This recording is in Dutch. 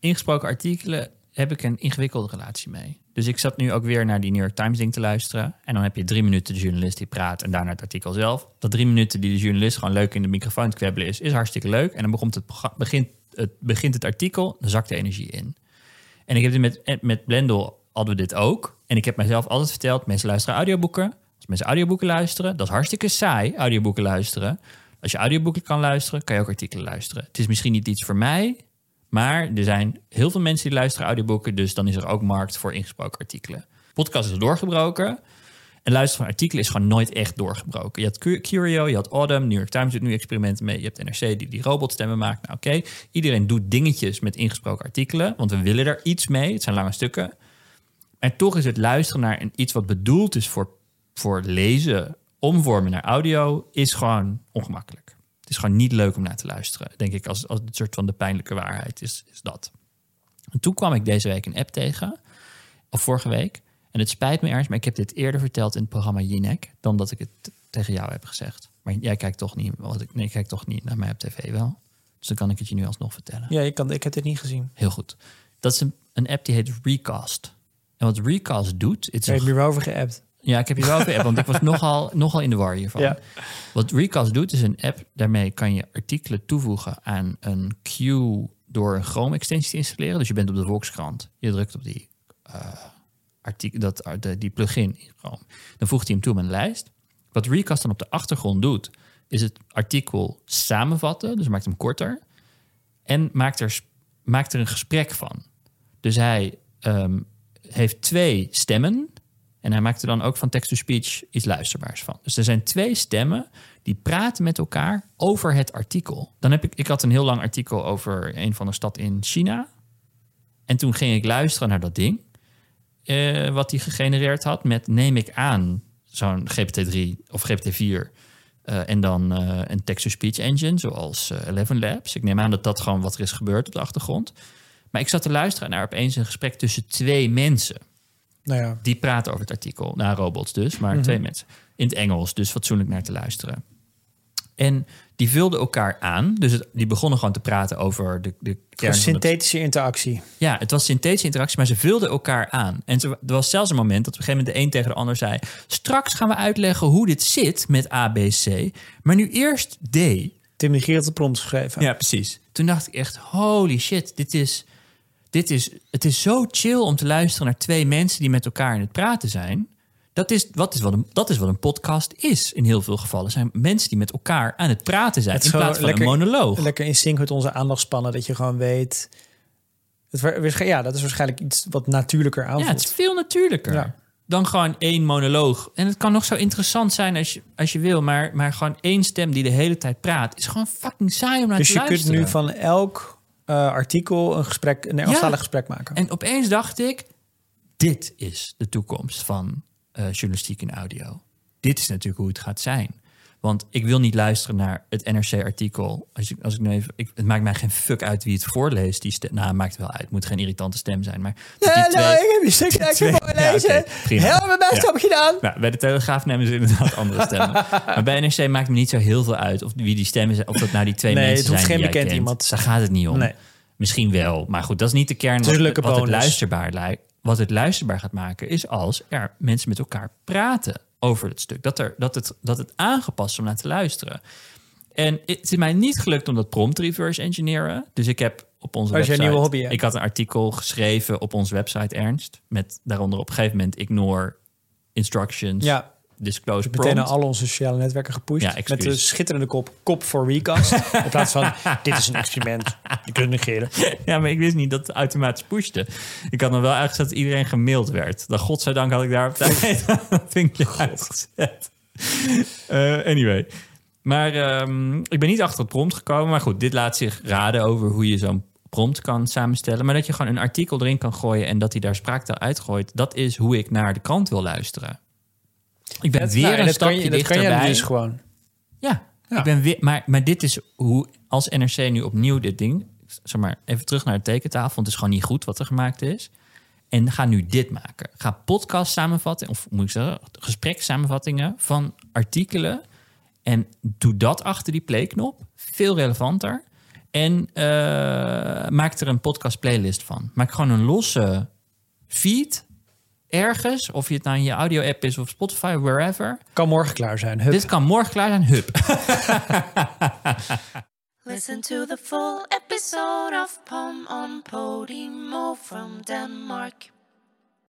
ingesproken artikelen heb ik een ingewikkelde relatie mee. Dus ik zat nu ook weer naar die New York Times ding te luisteren. En dan heb je drie minuten de journalist die praat en daarna het artikel zelf. Dat drie minuten die de journalist gewoon leuk in de microfoon te kwebbelen is, is hartstikke leuk. En dan begint het, begint het, begint het artikel, dan zakt de energie in. En ik heb dit met, eh, met Blendel hadden we dit ook. En ik heb mijzelf altijd verteld, mensen luisteren audioboeken. Als mensen audioboeken luisteren, dat is hartstikke saai, audioboeken luisteren. Als je audioboeken kan luisteren, kan je ook artikelen luisteren. Het is misschien niet iets voor mij, maar er zijn heel veel mensen die luisteren audioboeken, dus dan is er ook markt voor ingesproken artikelen. Podcast is doorgebroken. En luisteren van artikelen is gewoon nooit echt doorgebroken. Je had Cu- Curio, je had Autumn, New York Times doet nu experimenten mee. Je hebt NRC die die robotstemmen maakt. Nou oké, iedereen doet dingetjes met ingesproken artikelen, want we willen er iets mee. Het zijn lange stukken. En toch is het luisteren naar iets wat bedoeld is voor, voor lezen, omvormen naar audio, is gewoon ongemakkelijk. Is gewoon niet leuk om naar te luisteren, denk ik, als, als het soort van de pijnlijke waarheid is, is dat. En toen kwam ik deze week een app tegen, of vorige week. En het spijt me ergens, maar ik heb dit eerder verteld in het programma Jinek, dan dat ik het tegen jou heb gezegd. Maar jij kijkt toch niet, wat ik, nee, ik kijk toch niet naar mij op tv wel. Dus dan kan ik het je nu alsnog vertellen. Ja, ik, kan, ik heb dit niet gezien. Heel goed. Dat is een, een app die heet Recast. En wat Recast doet... Het is Ik heb een- je erover geappt. Ja, ik heb je wel geappt, want ik was nogal, nogal in de war hiervan. Ja. Wat Recast doet, is een app. Daarmee kan je artikelen toevoegen aan een queue door een Chrome-extensie te installeren. Dus je bent op de Volkskrant. Je drukt op die, eh, artikel, dat, uh, de, die plugin in Chrome. Dan voegt hij hem toe met een lijst. Wat Recast dan op de achtergrond doet, is het artikel samenvatten. Dus maakt hem korter. En maakt er, maakt er een gesprek van. Dus hij ehm, heeft twee stemmen. En hij maakt er dan ook van text-to-speech iets luisterbaars van. Dus er zijn twee stemmen die praten met elkaar over het artikel. Dan heb ik, ik had een heel lang artikel over een van de stad in China. En toen ging ik luisteren naar dat ding. eh, wat hij gegenereerd had met, neem ik aan, zo'n GPT-3 of GPT-4. eh, en dan eh, een text-to-speech engine, zoals Eleven Labs. Ik neem aan dat dat gewoon wat er is gebeurd op de achtergrond. Maar ik zat te luisteren naar opeens een gesprek tussen twee mensen. Nou ja, Die praten over het artikel. Nou, robots dus, maar Mhm. twee mensen. In het Engels, dus fatsoenlijk naar te luisteren. En die vulden elkaar aan. Dus het, die begonnen gewoon te praten over de, de kern van het synthetische interactie. ja, het was synthetische interactie, maar ze vulden elkaar aan. En ze- er was zelfs een moment dat op een gegeven moment de een tegen de ander zei... straks gaan we uitleggen hoe dit zit met ABC, maar nu eerst D. Tim had de prompt geschreven. Ja, precies. Toen dacht ik echt, holy shit, dit is, dit is, het is zo chill om te luisteren naar twee mensen die met elkaar in het praten zijn. Dat is, wat is wat een, dat is wat een podcast is in heel veel gevallen. zijn mensen die met elkaar aan het praten zijn Het in plaats van gewoon een monoloog. Lekker in sync met onze aandachtspannen. Dat je gewoon weet... Het, ja, dat is waarschijnlijk iets wat natuurlijker aanvoelt. Ja, het is veel natuurlijker. Ja. Dan gewoon één monoloog. En het kan nog zo interessant zijn als je, als je wil. Maar, maar gewoon één stem die de hele tijd praat... is gewoon fucking saai om naar dus te je kunt luisteren. nu van elk artikel een gesprek, een Engelstalig gesprek maken. En opeens dacht ik... dit is de toekomst van eh, journalistiek en audio. Dit is natuurlijk hoe het gaat zijn. Want ik wil niet luisteren naar het NRC-artikel. Als ik, als ik nu even, ik, het maakt mij geen fuck uit wie het voorleest. Die stem, nou, het maakt wel uit. Het moet geen irritante stem zijn. Maar dat die twee- ik heb je stuk die twee- Ja, prima. Heel mijn best Ja. heb gedaan. Nou, bij de Telegraaf nemen ze inderdaad andere stemmen. maar bij NRC maakt me niet zo heel veel uit of wie die stemmen zijn. Of dat nou die twee Nee, mensen het hoeft zijn geen bekend kent. iemand. Daar gaat het niet om. Nee. Misschien wel. Maar goed, dat is niet de kern. Het Wat, wat het luisterbaar lijkt. Wat het luisterbaar gaat maken is als er mensen met elkaar praten over het stuk. Dat, er, dat, het, dat het aangepast is om naar te luisteren. En het is mij niet gelukt om dat prompt reverse engineeren. Dus ik heb op onze je website... nieuwe hobby? Ik had een artikel geschreven op onze website, Ernst. Met daaronder op een gegeven moment ignore instructions, Ja, disclose meteen naar alle onze sociale netwerken gepusht. Ja, met de schitterende kop kop voor recast. in plaats van dit is een experiment. Je kunt negeren. Ja, maar ik wist niet dat het automatisch pushte. Ik had nog wel uitgezet dat iedereen gemaild werd. Dan godzijdank had ik daar op tijd een vinkje uitgezet. Eh, anyway. Maar ehm, ik ben niet achter het prompt gekomen. Maar goed, dit laat zich raden over hoe je zo'n prompt kan samenstellen. Maar dat je gewoon een artikel erin kan gooien en dat hij daar spraaktaal uitgooit. Dat is hoe ik naar de krant wil luisteren. Ik ben Dat, weer nou, een dat kan stapje je, dat kan je dus gewoon. Ja, Ja. Ik ben weer, maar, maar dit is hoe, als NRC nu opnieuw dit ding, zeg maar, even terug naar de tekentafel, want het is gewoon niet goed wat er gemaakt is. En ga nu dit maken. Ga podcast samenvatten, of moet ik zeggen, gesprek samenvattingen van artikelen. En doe dat achter die playknop. Veel relevanter. En eh, maak er een podcast playlist van. Maak gewoon een losse feed ergens. Of je het nou in je audio app is of Spotify, wherever. Kan morgen klaar zijn. Hup. Dit kan morgen klaar zijn. Hup. Listen to the full episode of Pom on Podimo from Denmark